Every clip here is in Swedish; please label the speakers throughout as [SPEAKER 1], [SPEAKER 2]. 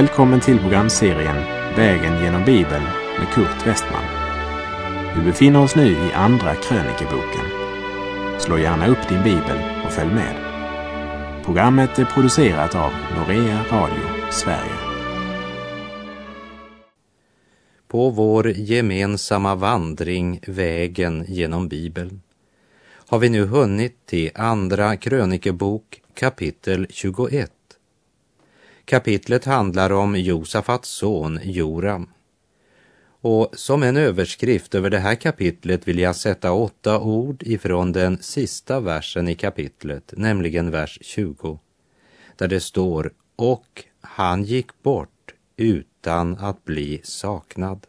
[SPEAKER 1] Välkommen till programserien Vägen genom Bibeln med Kurt Westman. Vi befinner oss nu i Andra krönikeboken. Slå gärna upp din bibel och följ med. Programmet är producerat av Norea Radio Sverige.
[SPEAKER 2] På vår gemensamma vandring Vägen genom Bibeln har vi nu hunnit till Andra krönikebok kapitel 21 Kapitlet handlar om Josafats son Joram. Och som en överskrift över det här kapitlet vill jag sätta åtta ord ifrån den sista versen i kapitlet, nämligen vers 20, där det står och han gick bort utan att bli saknad.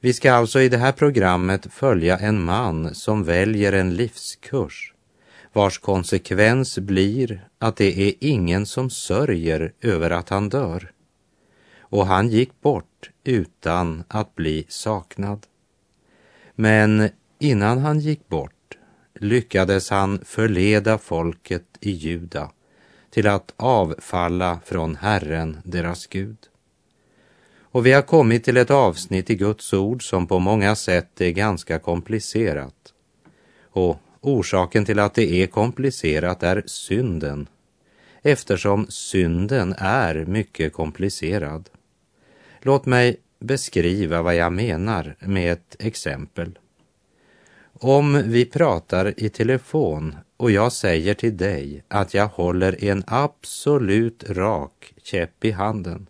[SPEAKER 2] Vi ska alltså i det här programmet följa en man som väljer en livskurs vars konsekvens blir att det är ingen som sörjer över att han dör. Och han gick bort utan att bli saknad. Men innan han gick bort lyckades han förleda folket i Juda till att avfalla från Herren, deras Gud. Och vi har kommit till ett avsnitt i Guds ord som på många sätt är ganska komplicerat. Och Orsaken till att det är komplicerat är synden, eftersom synden är mycket komplicerad. Låt mig beskriva vad jag menar med ett exempel. Om vi pratar i telefon och jag säger till dig att jag håller en absolut rak käpp i handen,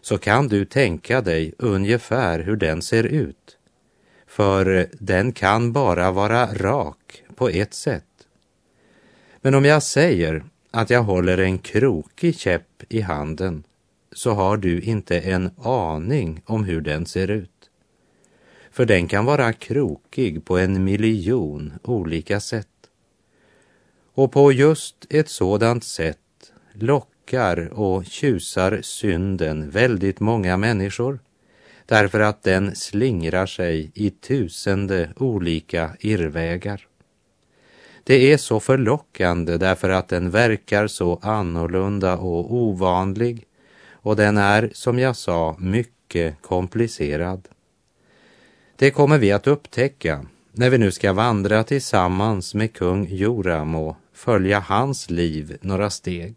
[SPEAKER 2] så kan du tänka dig ungefär hur den ser ut för den kan bara vara rak på ett sätt. Men om jag säger att jag håller en krokig käpp i handen så har du inte en aning om hur den ser ut. För den kan vara krokig på en miljon olika sätt. Och på just ett sådant sätt lockar och tjusar synden väldigt många människor därför att den slingrar sig i tusende olika irrvägar. Det är så förlockande därför att den verkar så annorlunda och ovanlig och den är, som jag sa, mycket komplicerad. Det kommer vi att upptäcka när vi nu ska vandra tillsammans med kung Joram och följa hans liv några steg.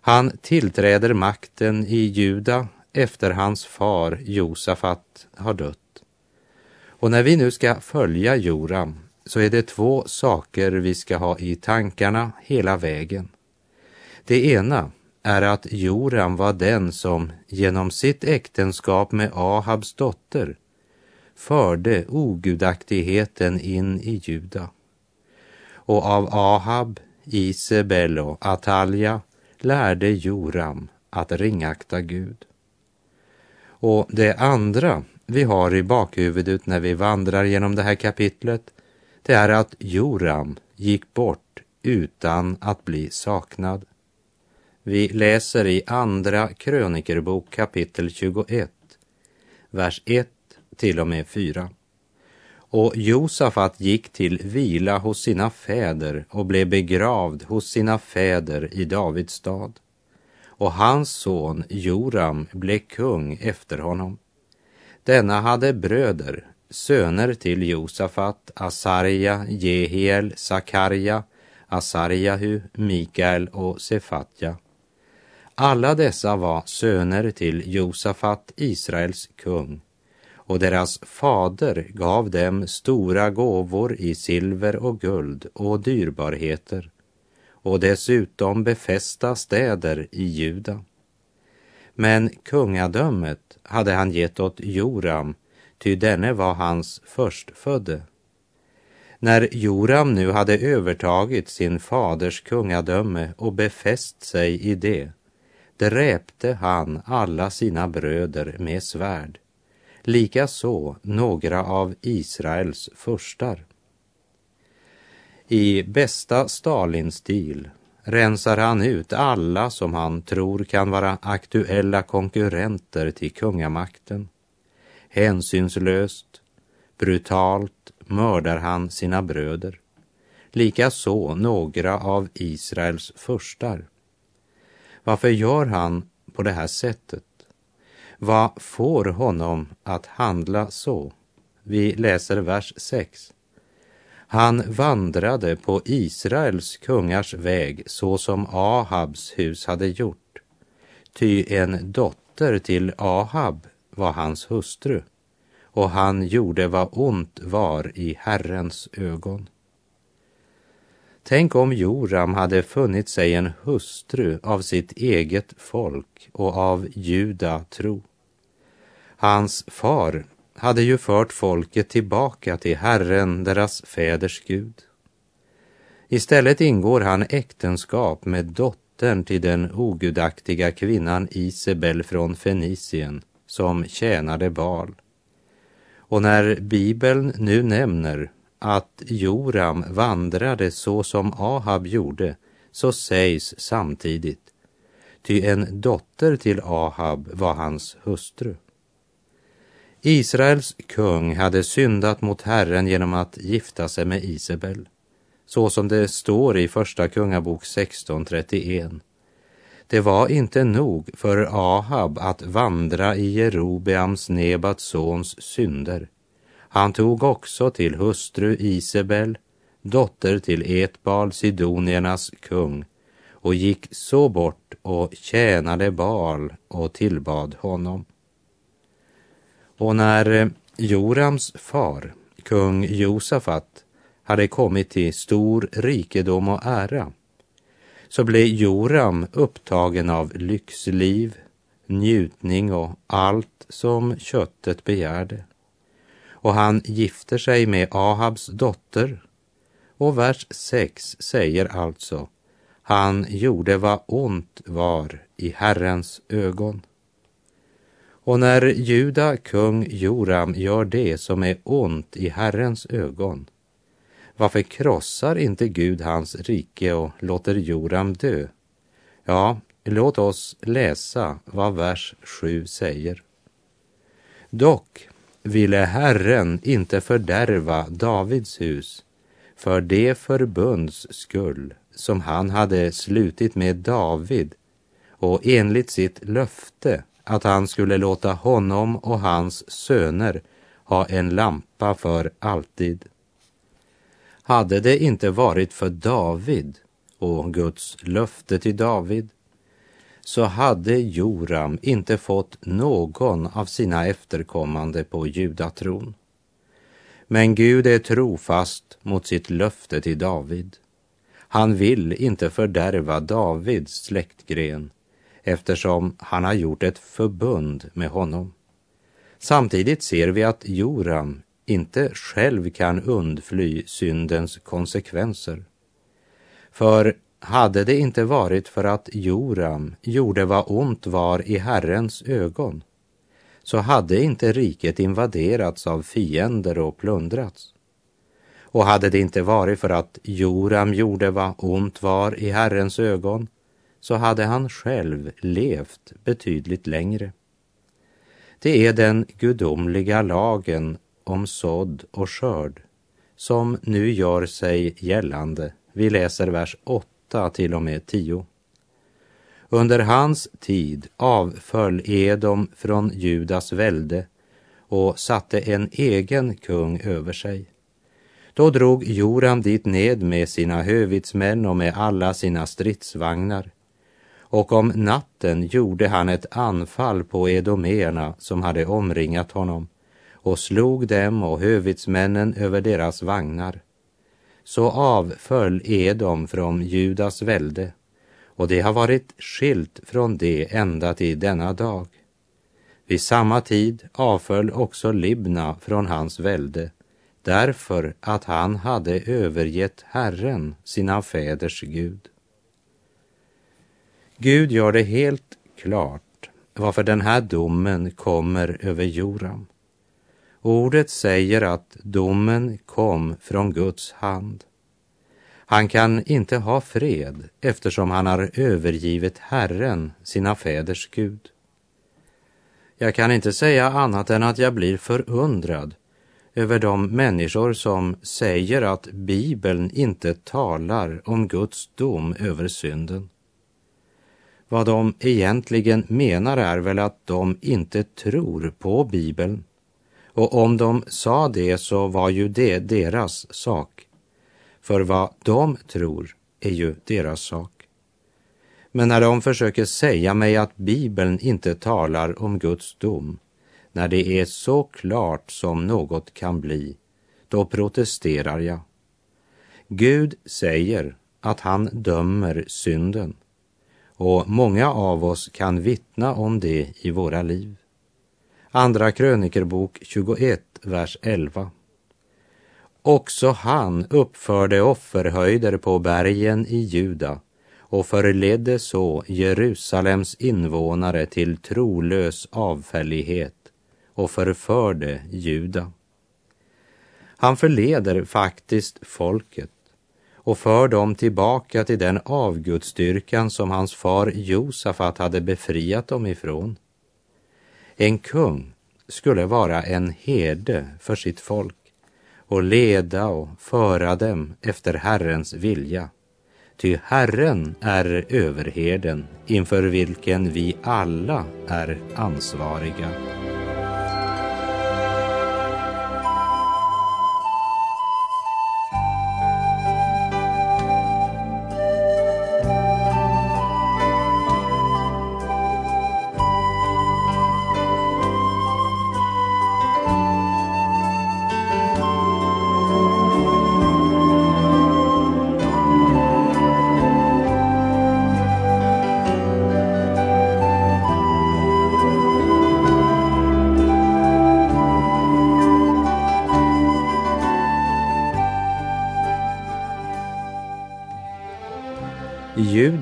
[SPEAKER 2] Han tillträder makten i Juda efter hans far Josafat har dött. Och när vi nu ska följa Joram så är det två saker vi ska ha i tankarna hela vägen. Det ena är att Joram var den som genom sitt äktenskap med Ahabs dotter förde ogudaktigheten in i Juda. Och av Ahab, Isabel och Atalja lärde Joram att ringakta Gud. Och det andra vi har i bakhuvudet när vi vandrar genom det här kapitlet, det är att Joram gick bort utan att bli saknad. Vi läser i Andra krönikerbok kapitel 21, vers 1 till och med 4. Och Josafat gick till vila hos sina fäder och blev begravd hos sina fäder i Davids stad och hans son Joram blev kung efter honom. Denna hade bröder, söner till Josafat, Asarja, Jehiel, Sakarja, Asarjahu, Mikael och Sefatja. Alla dessa var söner till Josafat, Israels kung, och deras fader gav dem stora gåvor i silver och guld och dyrbarheter och dessutom befästa städer i Juda. Men kungadömet hade han gett åt Joram, ty denne var hans förstfödde. När Joram nu hade övertagit sin faders kungadöme och befäst sig i det, dräpte han alla sina bröder med svärd, likaså några av Israels furstar. I bästa Stalinstil rensar han ut alla som han tror kan vara aktuella konkurrenter till kungamakten. Hänsynslöst, brutalt mördar han sina bröder. Likaså några av Israels furstar. Varför gör han på det här sättet? Vad får honom att handla så? Vi läser vers 6. Han vandrade på Israels kungars väg så som Ahabs hus hade gjort. Ty en dotter till Ahab var hans hustru och han gjorde vad ont var i Herrens ögon. Tänk om Joram hade funnit sig en hustru av sitt eget folk och av juda tro. Hans far hade ju fört folket tillbaka till Herren, deras fäders Gud. Istället ingår han äktenskap med dottern till den ogudaktiga kvinnan Isabel från Fenicien som tjänade Bal. Och när Bibeln nu nämner att Joram vandrade så som Ahab gjorde så sägs samtidigt, ty en dotter till Ahab var hans hustru. Israels kung hade syndat mot Herren genom att gifta sig med Isabel, så som det står i Första Kungabok 16.31. Det var inte nog för Ahab att vandra i Jerobeams Nebats sons synder. Han tog också till hustru Isabel, dotter till Etbal, sidoniernas kung, och gick så bort och tjänade Bal och tillbad honom. Och när eh, Jorams far, kung Josafat, hade kommit till stor rikedom och ära så blev Joram upptagen av lyxliv, njutning och allt som köttet begärde. Och han gifter sig med Ahabs dotter. Och vers 6 säger alltså, han gjorde vad ont var i Herrens ögon. Och när Juda kung Joram gör det som är ont i Herrens ögon, varför krossar inte Gud hans rike och låter Joram dö? Ja, låt oss läsa vad vers 7 säger. Dock ville Herren inte fördärva Davids hus för det förbunds skull som han hade slutit med David och enligt sitt löfte att han skulle låta honom och hans söner ha en lampa för alltid. Hade det inte varit för David och Guds löfte till David så hade Joram inte fått någon av sina efterkommande på judatron. Men Gud är trofast mot sitt löfte till David. Han vill inte fördärva Davids släktgren eftersom han har gjort ett förbund med honom. Samtidigt ser vi att Joram inte själv kan undfly syndens konsekvenser. För hade det inte varit för att Joram gjorde vad ont var i Herrens ögon så hade inte riket invaderats av fiender och plundrats. Och hade det inte varit för att Joram gjorde vad ont var i Herrens ögon så hade han själv levt betydligt längre. Det är den gudomliga lagen om sådd och skörd som nu gör sig gällande. Vi läser vers 8 till och med 10. Under hans tid avföll Edom från Judas välde och satte en egen kung över sig. Då drog Joram dit ned med sina hövitsmän och med alla sina stridsvagnar och om natten gjorde han ett anfall på edomerna som hade omringat honom och slog dem och hövitsmännen över deras vagnar. Så avföll Edom från Judas välde och det har varit skilt från det ända till denna dag. Vid samma tid avföll också Libna från hans välde därför att han hade övergett Herren, sina fäders Gud. Gud gör det helt klart varför den här domen kommer över Joram. Ordet säger att domen kom från Guds hand. Han kan inte ha fred eftersom han har övergivit Herren, sina fäders Gud. Jag kan inte säga annat än att jag blir förundrad över de människor som säger att Bibeln inte talar om Guds dom över synden. Vad de egentligen menar är väl att de inte tror på Bibeln. Och om de sa det så var ju det deras sak. För vad de tror är ju deras sak. Men när de försöker säga mig att Bibeln inte talar om Guds dom, när det är så klart som något kan bli, då protesterar jag. Gud säger att han dömer synden och många av oss kan vittna om det i våra liv. Andra krönikerbok 21, vers 11. Också han uppförde offerhöjder på bergen i Juda och förledde så Jerusalems invånare till trolös avfällighet och förförde Juda. Han förleder faktiskt folket och för dem tillbaka till den avgudsdyrkan som hans far Josafat hade befriat dem ifrån. En kung skulle vara en herde för sitt folk och leda och föra dem efter Herrens vilja. Ty Herren är överherden inför vilken vi alla är ansvariga.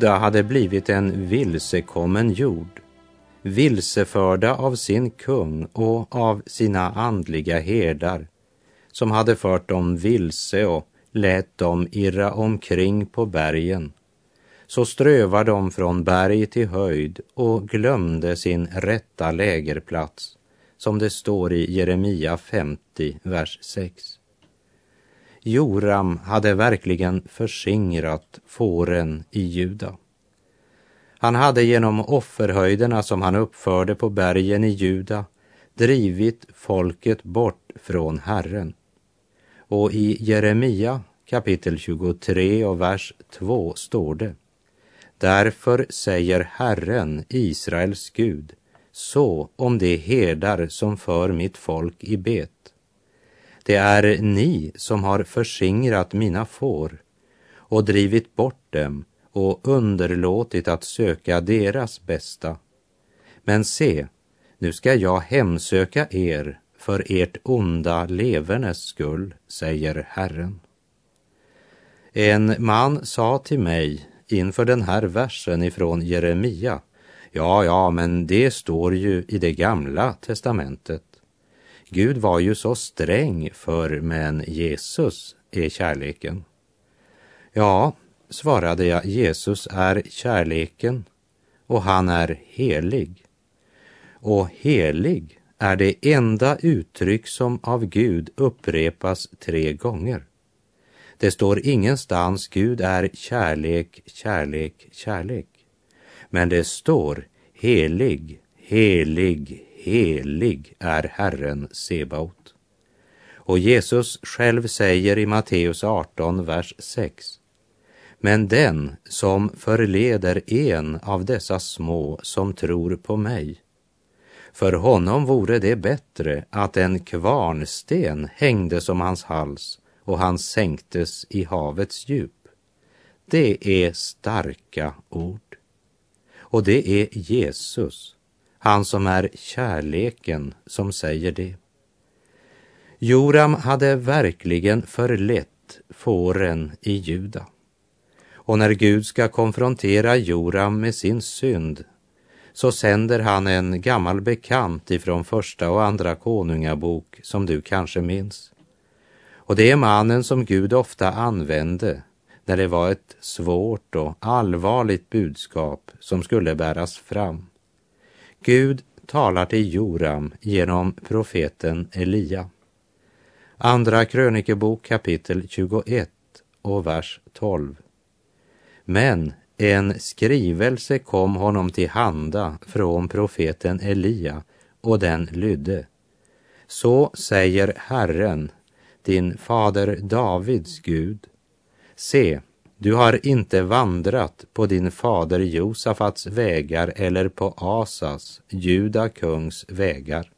[SPEAKER 2] Juda hade blivit en vilsekommen jord, vilseförda av sin kung och av sina andliga herdar, som hade fört dem vilse och lät dem irra omkring på bergen. Så strövar de från berg till höjd och glömde sin rätta lägerplats, som det står i Jeremia 50, vers 6. Joram hade verkligen förskingrat fåren i Juda. Han hade genom offerhöjderna som han uppförde på bergen i Juda drivit folket bort från Herren. Och i Jeremia kapitel 23 och vers 2 står det Därför säger Herren, Israels Gud, så om de herdar som för mitt folk i bet. Det är ni som har förskingrat mina får och drivit bort dem och underlåtit att söka deras bästa. Men se, nu ska jag hemsöka er för ert onda levernes skull, säger Herren. En man sa till mig inför den här versen ifrån Jeremia, ja, ja, men det står ju i det gamla testamentet. Gud var ju så sträng för men Jesus är kärleken. Ja, svarade jag, Jesus är kärleken och han är helig. Och helig är det enda uttryck som av Gud upprepas tre gånger. Det står ingenstans Gud är kärlek, kärlek, kärlek. Men det står helig, helig, helig är Herren Sebaot. Och Jesus själv säger i Matteus 18, vers 6. Men den som förleder en av dessa små som tror på mig, för honom vore det bättre att en kvarnsten hängdes om hans hals och han sänktes i havets djup. Det är starka ord. Och det är Jesus han som är kärleken som säger det. Joram hade verkligen förlett fåren i Juda. Och när Gud ska konfrontera Joram med sin synd så sänder han en gammal bekant ifrån första och andra konungabok som du kanske minns. Och det är mannen som Gud ofta använde när det var ett svårt och allvarligt budskap som skulle bäras fram. Gud talar till Joram genom profeten Elia. Andra krönikebok kapitel 21 och vers 12. Men En skrivelse kom honom till handa från profeten Elia och den lydde. Så säger Herren, din fader Davids Gud. Se, du har inte vandrat på din fader Josafats vägar eller på Asas, Juda kungs vägar.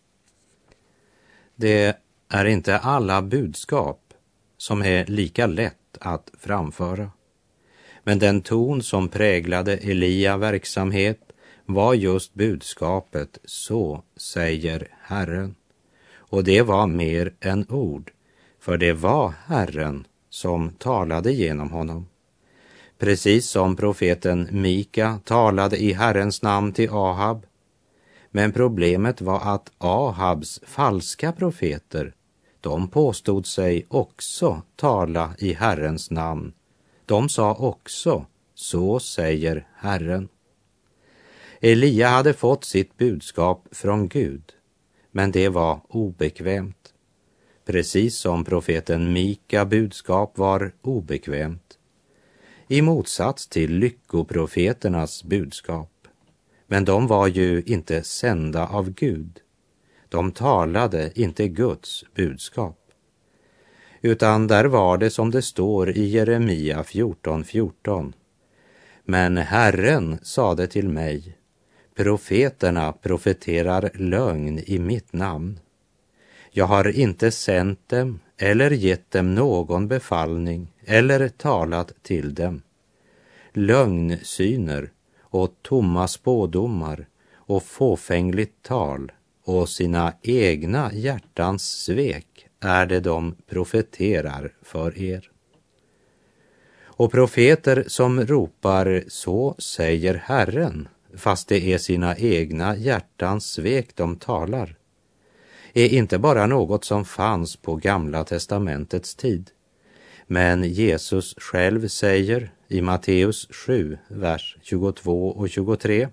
[SPEAKER 2] Det är inte alla budskap som är lika lätt att framföra. Men den ton som präglade Elia verksamhet var just budskapet Så säger Herren. Och det var mer än ord, för det var Herren som talade genom honom. Precis som profeten Mika talade i Herrens namn till Ahab. Men problemet var att Ahabs falska profeter, de påstod sig också tala i Herrens namn. De sa också, så säger Herren. Elia hade fått sitt budskap från Gud, men det var obekvämt. Precis som profeten Mika budskap var obekvämt. I motsats till lyckoprofeternas budskap. Men de var ju inte sända av Gud. De talade inte Guds budskap. Utan där var det som det står i Jeremia 14.14. 14. Men Herren sade till mig, profeterna profeterar lögn i mitt namn. Jag har inte sänt dem eller gett dem någon befallning eller talat till dem. Lögnsyner och tomma spådomar och fåfängligt tal och sina egna hjärtans svek är det de profeterar för er. Och profeter som ropar så säger Herren, fast det är sina egna hjärtans svek de talar, är inte bara något som fanns på Gamla testamentets tid. Men Jesus själv säger i Matteus 7, vers 22 och 23.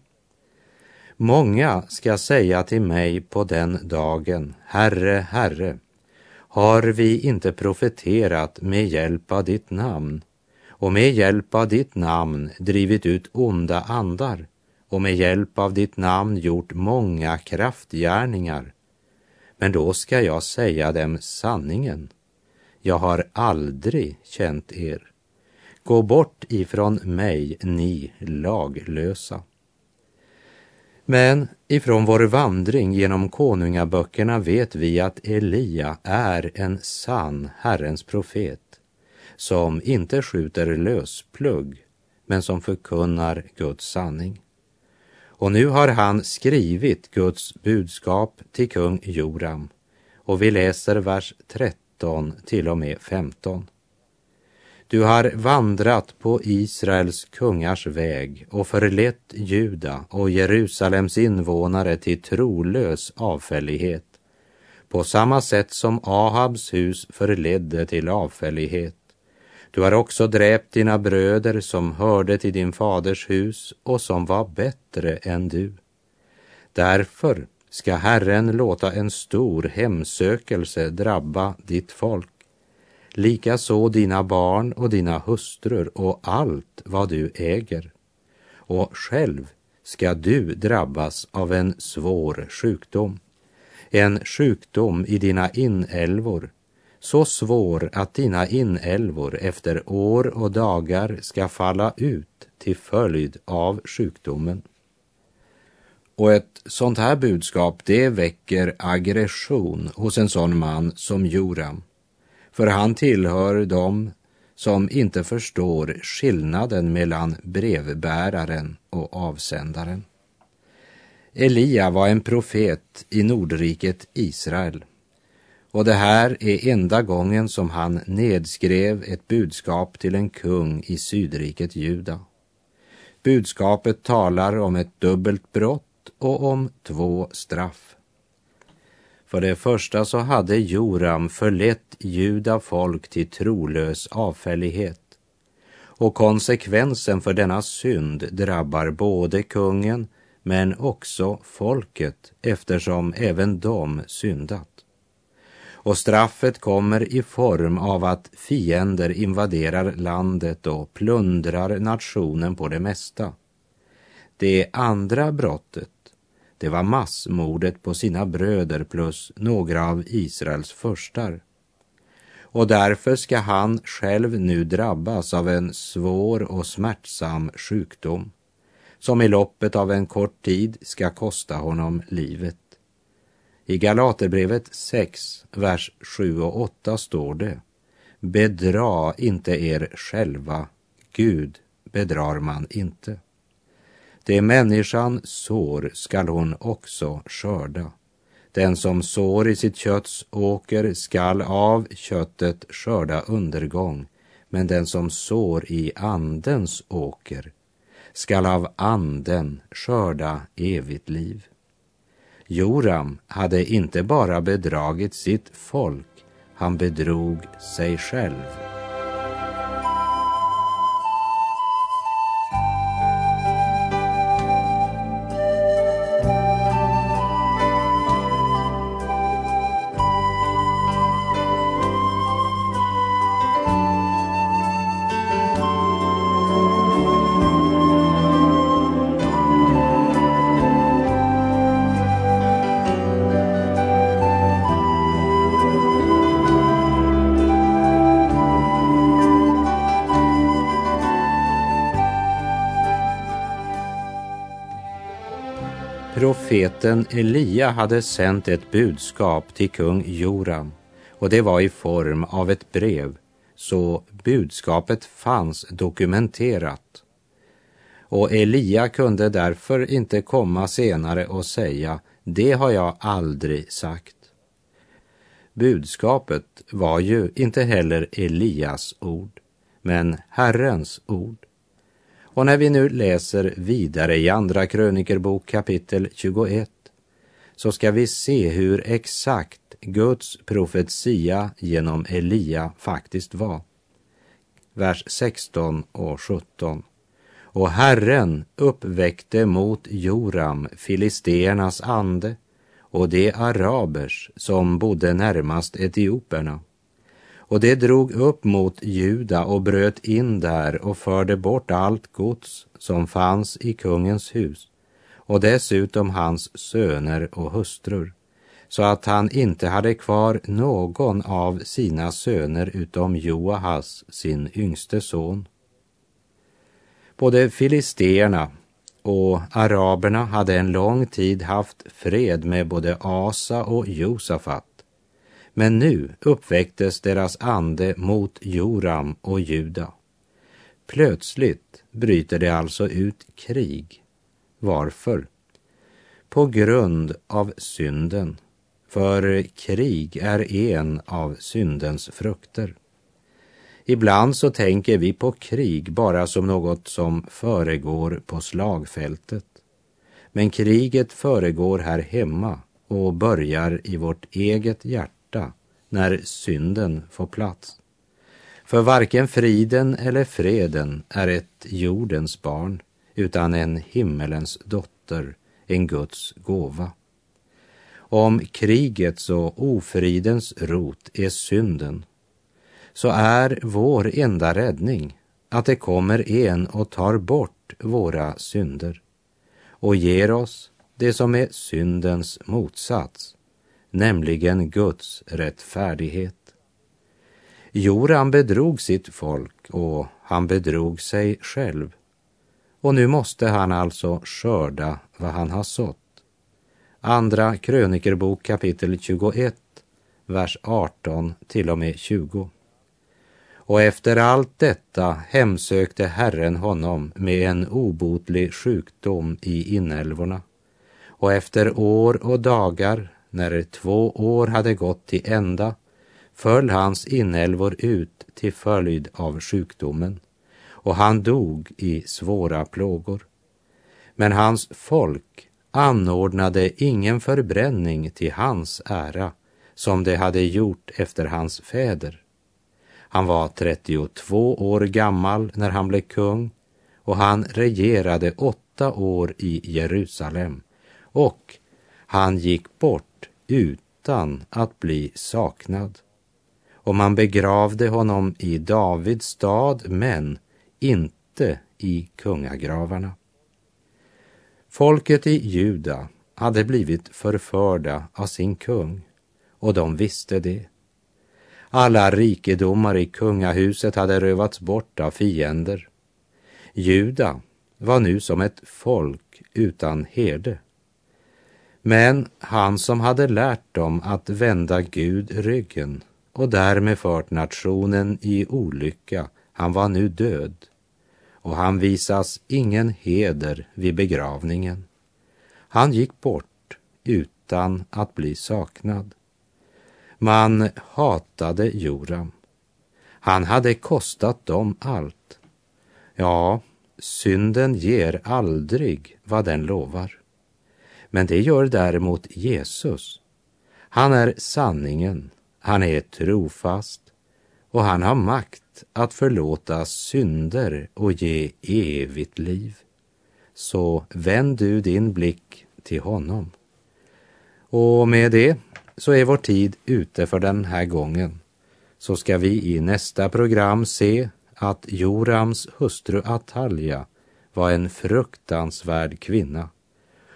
[SPEAKER 2] Många ska säga till mig på den dagen, Herre, Herre, har vi inte profeterat med hjälp av ditt namn och med hjälp av ditt namn drivit ut onda andar och med hjälp av ditt namn gjort många kraftgärningar. Men då ska jag säga dem sanningen. Jag har aldrig känt er. Gå bort ifrån mig, ni laglösa. Men ifrån vår vandring genom konungaböckerna vet vi att Elia är en sann Herrens profet som inte skjuter lösplugg men som förkunnar Guds sanning. Och nu har han skrivit Guds budskap till kung Joram och vi läser vers 13 till och med 15. Du har vandrat på Israels kungars väg och förlett Juda och Jerusalems invånare till trolös avfällighet på samma sätt som Ahabs hus förledde till avfällighet. Du har också dräpt dina bröder som hörde till din faders hus och som var bättre än du. Därför ska Herren låta en stor hemsökelse drabba ditt folk likaså dina barn och dina hustrur och allt vad du äger. Och själv ska du drabbas av en svår sjukdom, en sjukdom i dina inälvor, så svår att dina inälvor efter år och dagar ska falla ut till följd av sjukdomen. Och ett sånt här budskap, det väcker aggression hos en sån man som Joram för han tillhör dem som inte förstår skillnaden mellan brevbäraren och avsändaren. Elia var en profet i Nordriket Israel och det här är enda gången som han nedskrev ett budskap till en kung i Sydriket Juda. Budskapet talar om ett dubbelt brott och om två straff. För det första så hade Joram förlett juda folk till trolös avfällighet. Och konsekvensen för denna synd drabbar både kungen men också folket eftersom även de syndat. Och straffet kommer i form av att fiender invaderar landet och plundrar nationen på det mesta. Det andra brottet, det var massmordet på sina bröder plus några av Israels förstar. Och därför ska han själv nu drabbas av en svår och smärtsam sjukdom som i loppet av en kort tid ska kosta honom livet. I Galaterbrevet 6, vers 7 och 8 står det Bedra inte er själva, Gud bedrar man inte. Det människan sår skall hon också skörda. Den som sår i sitt kötts åker skall av köttet skörda undergång, men den som sår i andens åker skall av anden skörda evigt liv. Joram hade inte bara bedragit sitt folk, han bedrog sig själv. Profeten Elia hade sänt ett budskap till kung Joram och det var i form av ett brev, så budskapet fanns dokumenterat. Och Elia kunde därför inte komma senare och säga, det har jag aldrig sagt. Budskapet var ju inte heller Elias ord, men Herrens ord. Och när vi nu läser vidare i Andra krönikerbok kapitel 21 så ska vi se hur exakt Guds profetia genom Elia faktiskt var. Vers 16 och 17. Och Herren uppväckte mot Joram filisteernas ande och de arabers som bodde närmast etioperna och det drog upp mot Juda och bröt in där och förde bort allt gods som fanns i kungens hus och dessutom hans söner och hustrur så att han inte hade kvar någon av sina söner utom Joahas, sin yngste son. Både filisterna och araberna hade en lång tid haft fred med både Asa och Josafat men nu uppväcktes deras ande mot Joram och Juda. Plötsligt bryter det alltså ut krig. Varför? På grund av synden. För krig är en av syndens frukter. Ibland så tänker vi på krig bara som något som föregår på slagfältet. Men kriget föregår här hemma och börjar i vårt eget hjärta hjärta när synden får plats. För varken friden eller freden är ett jordens barn utan en himmelens dotter, en Guds gåva. Om krigets och ofridens rot är synden så är vår enda räddning att det kommer en och tar bort våra synder och ger oss det som är syndens motsats, nämligen Guds rättfärdighet. Joram bedrog sitt folk och han bedrog sig själv. Och nu måste han alltså skörda vad han har sått. Andra krönikerbok kapitel 21, vers 18 till och med 20. Och efter allt detta hemsökte Herren honom med en obotlig sjukdom i inälvorna. Och efter år och dagar när två år hade gått till ända föll hans inälvor ut till följd av sjukdomen och han dog i svåra plågor. Men hans folk anordnade ingen förbränning till hans ära som de hade gjort efter hans fäder. Han var 32 år gammal när han blev kung och han regerade åtta år i Jerusalem och han gick bort utan att bli saknad. Och man begravde honom i Davids stad, men inte i kungagravarna. Folket i Juda hade blivit förförda av sin kung och de visste det. Alla rikedomar i kungahuset hade rövats bort av fiender. Juda var nu som ett folk utan herde. Men han som hade lärt dem att vända Gud ryggen och därmed fört nationen i olycka, han var nu död och han visas ingen heder vid begravningen. Han gick bort utan att bli saknad. Man hatade Joram. Han hade kostat dem allt. Ja, synden ger aldrig vad den lovar. Men det gör däremot Jesus. Han är sanningen, han är trofast och han har makt att förlåta synder och ge evigt liv. Så vänd du din blick till honom. Och med det så är vår tid ute för den här gången. Så ska vi i nästa program se att Jorams hustru Atalja var en fruktansvärd kvinna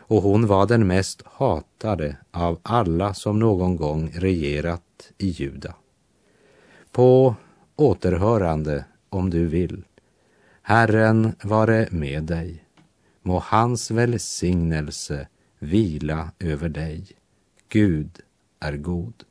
[SPEAKER 2] och hon var den mest hatade av alla som någon gång regerat i Juda. På återhörande om du vill. Herren vare med dig. Må hans välsignelse vila över dig. Gud är god.